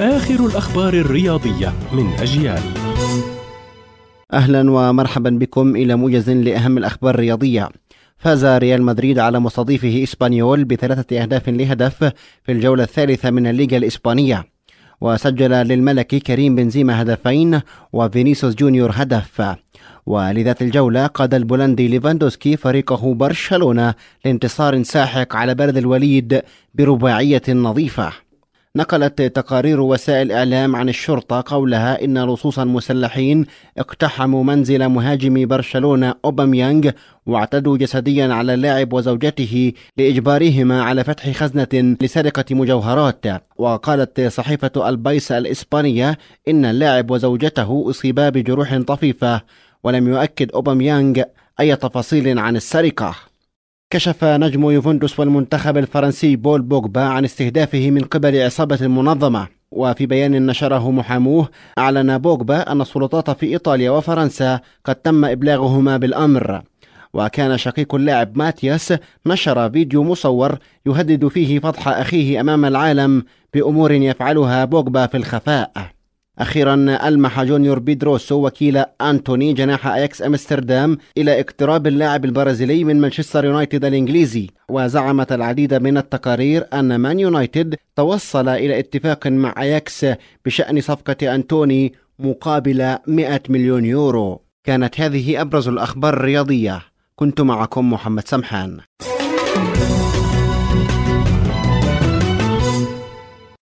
آخر الأخبار الرياضية من أجيال. أهلا ومرحبا بكم إلى موجز لأهم الأخبار الرياضية. فاز ريال مدريد على مستضيفه إسبانيول بثلاثة أهداف لهدف في الجولة الثالثة من الليغا الإسبانية. وسجل للملكي كريم بنزيما هدفين وفينيسيوس جونيور هدف. ولذات الجولة قاد البولندي ليفاندوسكي فريقه برشلونة لانتصار ساحق على بلد الوليد برباعية نظيفة. نقلت تقارير وسائل إعلام عن الشرطة قولها إن لصوصا مسلحين اقتحموا منزل مهاجم برشلونة أوباميانغ واعتدوا جسديا على اللاعب وزوجته لإجبارهما على فتح خزنة لسرقة مجوهرات. وقالت صحيفة البيس الإسبانية إن اللاعب وزوجته أصيبا بجروح طفيفة ولم يؤكد أوباميانغ أي تفاصيل عن السرقة. كشف نجم يوفنتوس والمنتخب الفرنسي بول بوجبا عن استهدافه من قبل عصابة منظمة وفي بيان نشره محاموه أعلن بوجبا أن السلطات في إيطاليا وفرنسا قد تم إبلاغهما بالأمر. وكان شقيق اللاعب ماتياس نشر فيديو مصور يهدد فيه فضح أخيه أمام العالم بأمور يفعلها بوجبا في الخفاء. أخيرا ألمح جونيور بيدروسو وكيل أنتوني جناح أياكس أمستردام إلى اقتراب اللاعب البرازيلي من مانشستر يونايتد الإنجليزي. وزعمت العديد من التقارير أن مان يونايتد توصل إلى اتفاق مع أياكس بشأن صفقة أنتوني مقابل 100 مليون يورو. كانت هذه أبرز الأخبار الرياضية. كنت معكم محمد سمحان.